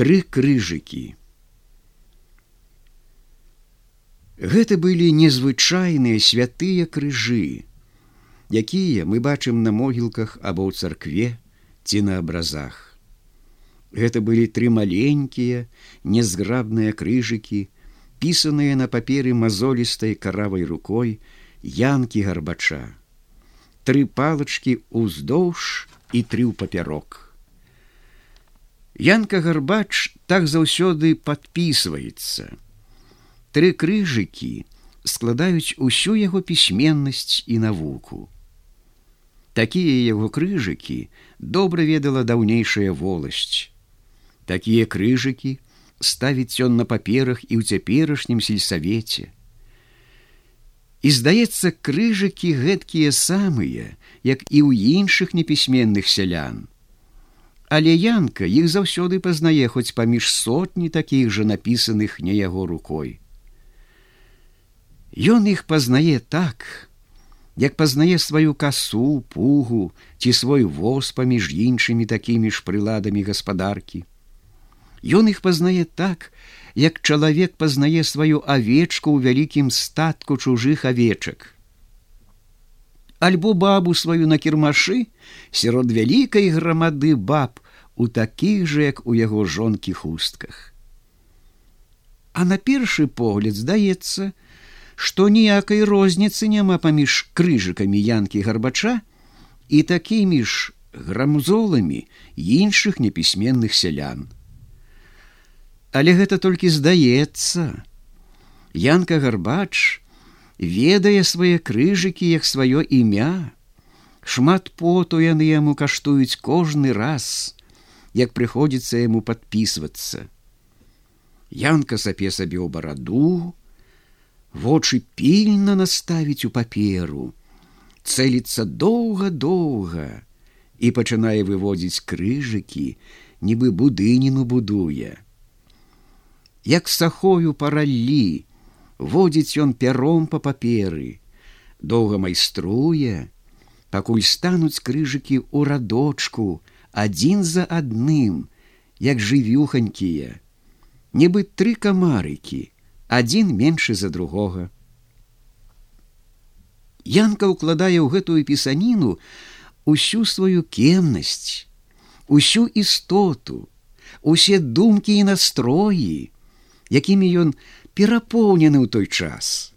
тры крыжыкі. Гэта былі незвычайныя святыя крыжы, якія мы бачым на могілках або ў царкве ці на абразах. Гэта былі тры маленькія, незграбныя крыжыкі, пісаныя на паперы мазолістай каравай рукой янкі гарбача. Тры палачкі ўздоўж і тры ў папярок. Янка гарбач так заўсёды падпісваецца. Тры крыжыкі складаюць усю яго пісьменнасць і навуку. Такія яго крыжыкі добра ведала даўнейшая воласць. Такія крыжыкі ставіць ён на паперах і ў цяперашнім сельсавеце. І здаецца, крыжыкі гэткія самыя, як і ў іншых непісьменных сялян. Але янка іх заўсёды пазнае хоць паміж сотні такіх жа напісаных не яго рукой. Ён іх пазнае так, як пазнае сваю касу, пугу ці свой воз паміж іншымі такімі ж прыладамі гаспадаркі. Ён іх пазнае так, як чалавек пазнае сваю авечку ў вялікім статку чужых авечак альбо бабу сваю на кірмашы сярод вялікай грамады баб у такіх жа як у яго жонкі хустках. А на першы погляд здаецца, што ніякай розніцы няма паміж крыжыкамі янкі гарбача і такімі ж грамзоламі іншых непісьменных сялян. Але гэта толькі здаецца. Янка гарбач, ведае свае крыжыкі як сваё імя. Шмат поту яны яму каштуюць кожны раз, як прыходзіцца яму падпісвацца. Янка сапе сабе ў бараду, вочы пільна наставіць у паперу, цэліцца доўга-доўга і пачынае выводзіць крыжыкі, нібы будыніну будуе. Як сахою параллі, водзіць ён пяром па паперы, доўга майструе, пакуль стануць крыжыкі ў радочку адзін за адным, як жывюханькія, нібы тры камарыкі, адзін меншы за другога. Янка ўкладае ў гэтую пісаніну усю сваю кемнасць, усю істоту, усе думкі і настроі, якімі ён перапоўнены ў той час.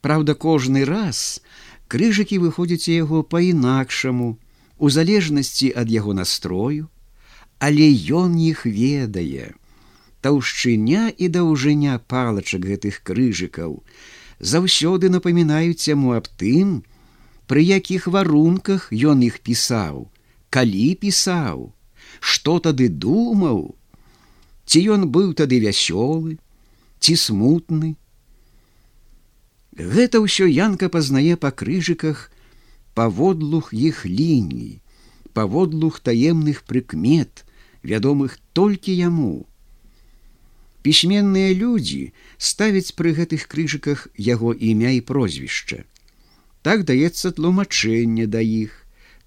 Праўда, кожны раз крыжыкі выходзяць яго па-інакшаму, у залежнасці ад яго настрою, але ён іх ведае. Таўшчыня і даўжыня палачак гэтых крыжыкаў заўсёды напамінаюць яму аб тым, пры якіх варунках ён іх пісаў, калі пісаў, што тады думаў, ці ён быў тады вясёлы, ці смутны. Гэта ўсё янка пазнае па крыжыках паводлух іх ліній, паводлух таемных прыкмет, вядомых толькі яму. Пісьменныя людзі ставяць пры гэтых крыжыках яго імя і прозвішча. Так даецца тлумачэнне да іх,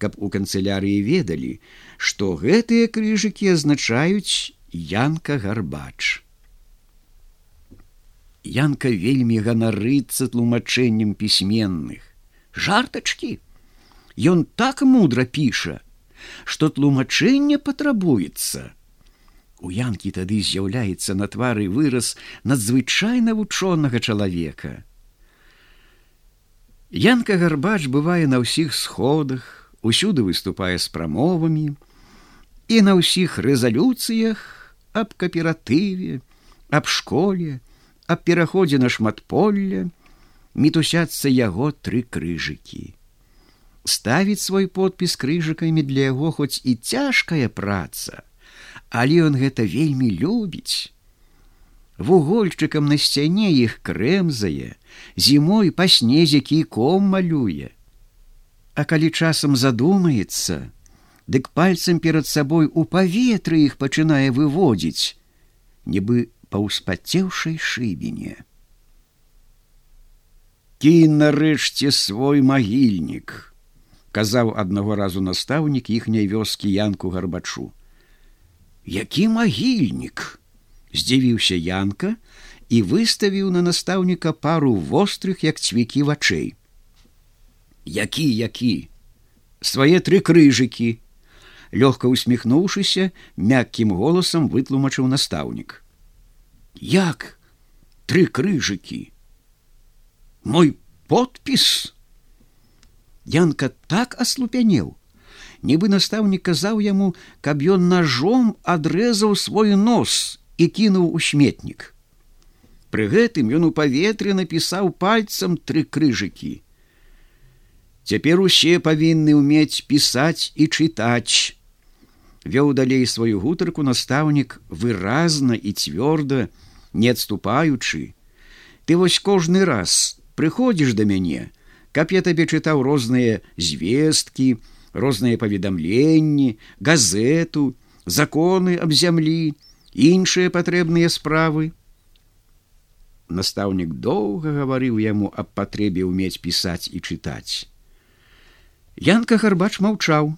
каб у канцылярыі ведалі, што гэтыя крыжыкі азначаюць янка гарбач. Янка вельмі ганарыцца тлумачэннем пісьменных. Жартачкі. Ён так мудра піша, што тлумачэнне патрабуецца. У янкі тады з'яўляецца на твары выраз надзвычайна вучонага чалавека. Янка гарбач бывае на ўсіх сходах, усюды выступае з прамовамі і на ўсіх рэзалюцыях аб кааператыве, аб школе, аб пераходзе на шматполле мітусяцца яго тры крыжыкі. Ставіць свой подпіс крыжыкамі для яго хоць і цяжкая праца, але ён гэта вельмі любіць. Вугольчыкам на сцяне іх крэмзае, зімой па снезе кійком малюе. А калі часам задумаецца, дык пальцам перад сабой у паветры іх пачынае выводзіць, нібы па ўспацеўшай шыбіне. Кінь нарэшце свой магільнік, казаў аднаго разу настаўнік іхняй вёскі янку гарбачу. які магільнік здзівіўся янка і выставіў на настаўніка пару вострых як цвікі вачэй. Які які? Свае тры крыжыкі лёгка усміхнуўшыся мяккім голасам вытлумачыў настаўнік. Як тры крыжыкі? Мой подпіс янка так аслупянеў нібы настаўнік казаў яму каб ён ножом адрэзаў свой нос і кінуў у сметнік пры гэтым ён у паветры напісаў пальцам тры крыжыкі цяпер усе павінны ўмець пісаць і чытаць вёў далей сваю гутарку настаўнік выразна і цвёрда не адступаючы ты вось кожны раз прыходзіш да мяне каб я табе чытаў розныя звесткі розныя паведамленні газету законы аб зямлі іншыя патрэбныя справы. Настаўнік доўга гаварыў яму аб патрэбе ўмець пісаць і чытаць. Янка гарбач маўчаў.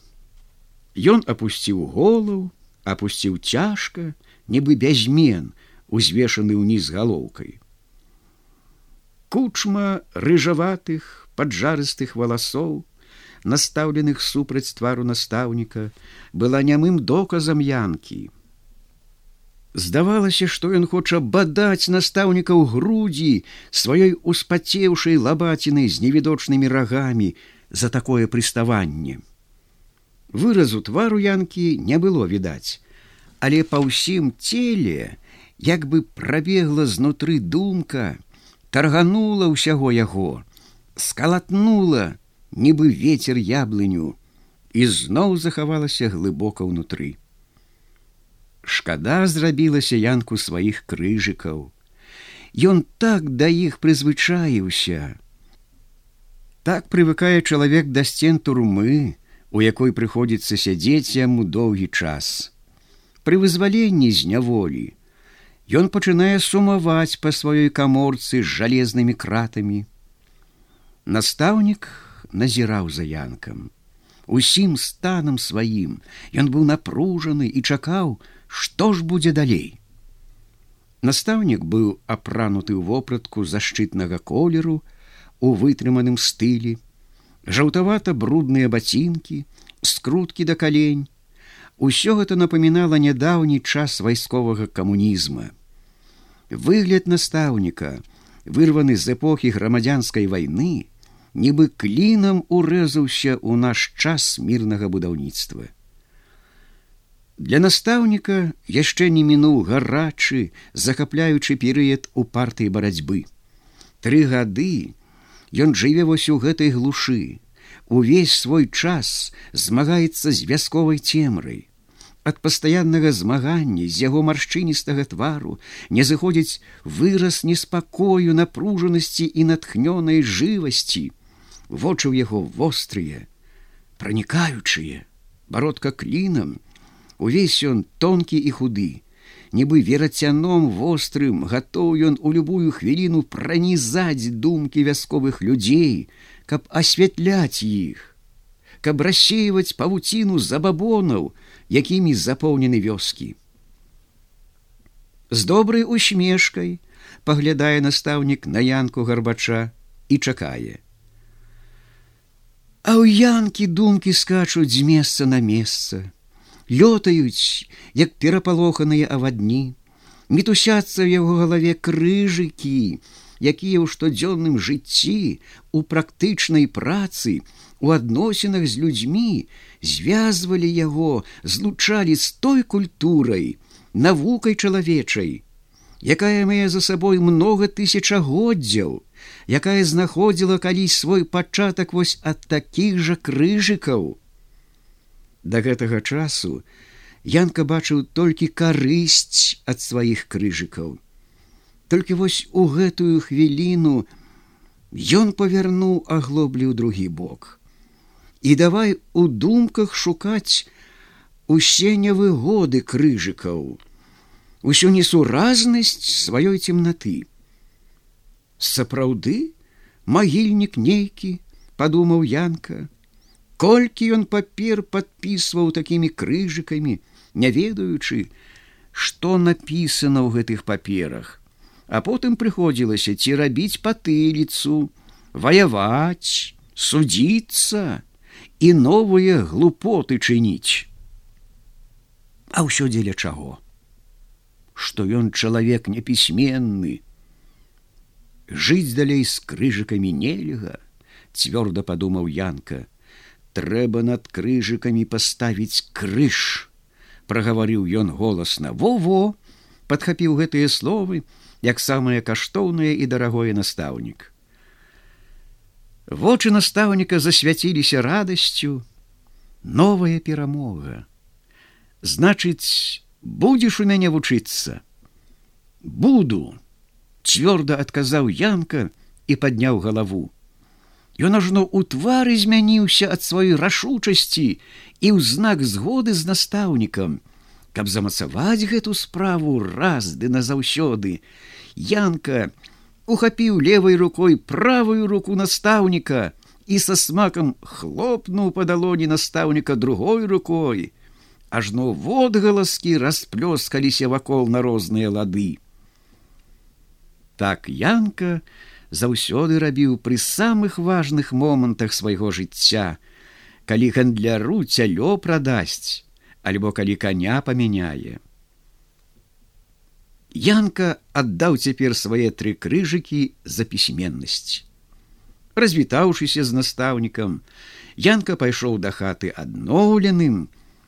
Ён апусціў голову апусціў цяжка нібы бязмен узвешаны ўніз галоўкай. Кучма рыжаватых поджарыстых валасоў настаўленых супраць твару настаўніка была нямым доказам янкі. Здавалася што ён хоча бадаць настаўніка ў грудзі сваёй успацеўшай лабацінай з невідочнымі рагамі за такое прыставанне. Выразу твару янкі не было відаць але па ўсім целе як бы прабегла знутры думка тарганула ўсяго яго, скалатнула, нібы ветер яблыню і зноў захавалася глыбока ўнутры. Шкада зрабілася янку сваіх крыжыкаў. Ён так да іх прызвычаіўся. Так прывыкае чалавек да сцен турмы, у якой прыходзіцца сядзець яму доўгі час. Пры вызваленні з няволі, Ён пачынае сумаваць па сваёй каморцы з жалезнымі кратамі. Настаўнік назіраў за янкам. Усім станам сваім ён быў напружаны і чакаў, што ж будзе далей. Настаўнік быў апрануты ў вопратку зашчытнага колеру у вытрыманым стылі, жаўтавата брудныя бацінкі, скруткі да калень, Усё гэта напамінала нядаўні час вайсковага камунізма. Выгляд настаўніка, вырваны з эпохі грамадзянскай вайны, нібы клінам урэзаўся ў наш час мірнага будаўніцтва. Для настаўніка яшчэ не мінуў гарачы, захапляючы перыяд у партыі барацьбы. Тры гады ён жыве вось у гэтай глушы, увесь свой час змагаецца з вясковай цемрай. Ад пастаяннага змагання з яго маршчыністага твару не зыходзіць выраз неспакою напружанасці і натхнёнай жывасці. Вочы ў яго вострыя, пранікаючыя, бародка клінам, увесь ён тонкі і худы, нібы верацяном вострым гатоў ён у любую хвіліну пранізаць думкі вясковых людзей, каб асвятляць іх, каб рассеивать павуціну забабонаў, якімі запоўнены вёскі. З добрай усмешкай паглядае настаўнік на янку гарбача і чакае. А ў янкі думкі скачуць з месца на месца, лётаюць, як перапалоханыя авадні, мітусяцца ў яго галаве крыжыкі, якія ў штодзённым жыцці у практычнай працы у адносінах з людзьмі звязвалі яго злучалі з той культурай навукай чалавечай якая мае за сабой много тысячагоддзяў якая знаходзіла калісь свой пачатак вось ад такіх жа крыжыкаў. Да гэтага часу янка бачыў толькі карысць ад сваіх крыжыкаў. Толькі вось у гэтую хвіліну ён павярнуў аглоблі ў другі бок. І давай у думках шукаць усе невыгоды крыжыкаў, усю несуразнасць сваёй цемнаты. Сапраўды магільнік нейкі, падумаў янка, колькі ён папер падпісваў такімі крыжыкамі, не ведаючы, што напісана ў гэтых паперах, а потым прыходзілася ці рабіць патыліцу, ваяваць, судзіцца і новыя глупоты чыніць. А ўсё дзеля чаго? Што ён чалавек непісьменны. Жыць далей з крыжыкамі нельга, цвёрда падумаў Янка, трэба над крыжыкамі паставіць крыж прагаварыў ён голасна во-во падхапіў гэтыя словы як самае каштоўнае і дарагое настаўнік. Вочы настаўніка засвяціліся радасцю. Новая перамога. Значыць будзеш у мяне вучыцца? Буду цвёрда адказаў янка і падняў галаву Ён ажно ў твары змяніўся ад сваёй рашучасці і ў знак згоды з настаўнікам, каб замацаваць гэту справу раз ды назаўсёды. Янка ухапіў левой рукой правую руку настаўніка і са смакам хлопнуў па далоні настаўніка другой рукой. Ажно водгаласкі расплёскаліся вакол на розныя лады. Так Янка, заўсёды рабіў пры самых важных момантах свайго жыцця, калі гандляру цялё прадасць, альбо калі коня памяняе. Янка аддаў цяпер свае тры крыжыкі за пісьменнасць. Развітаўшыся з настаўнікам, Янка пайшоў да хаты адноўленым,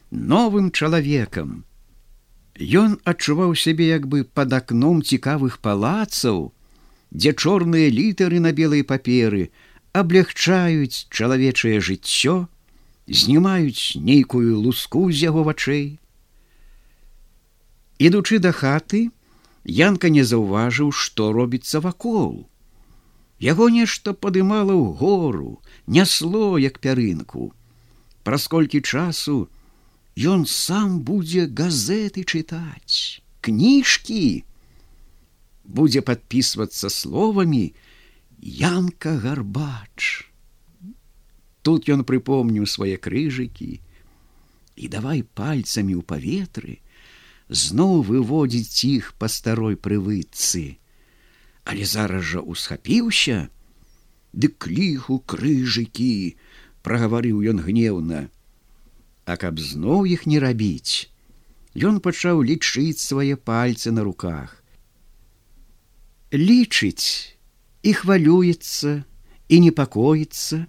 новым чалавекам. Ён адчуваў сябе як бы пад акном цікавых палацаў, дзе чорныя літары на белай паперы аблягчаюць чалавечае жыццё, знімаюць нейкую луску з яго вачэй. Ідучы да хаты, Янка не заўважыў, што робіцца вакол. Яго нешта падымала ў гору, нясло як пярынку. Праз колькі часу ён сам будзе газеты чытаць, кніжкі, будзе подписываться словамі янка гарбач. Тут ён прыпомніў свае крыжыкі і давай пальцамі ў паветры зноў выводзіць іх па старой прывыцы але зараз жа усхапіўся дык ліху крыжыкі прагаварыў ён гнеўна а каб зноў іх не рабіць. Ён пачаў лічыць свае пальцы на руках. Лічыць і хвалюецца і непакоіцца.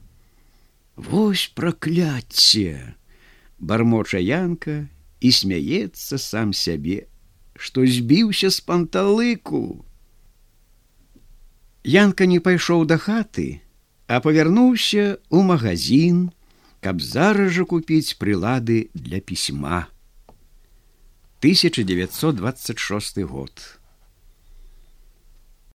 Вось пракляцце! Бармоча янка і смяецца сам сябе што збіўся з панталыку. Янка не пайшоў да хаты а павярнуўся ў магазин каб зараз жа купіць прылады для пісьма. 1926 год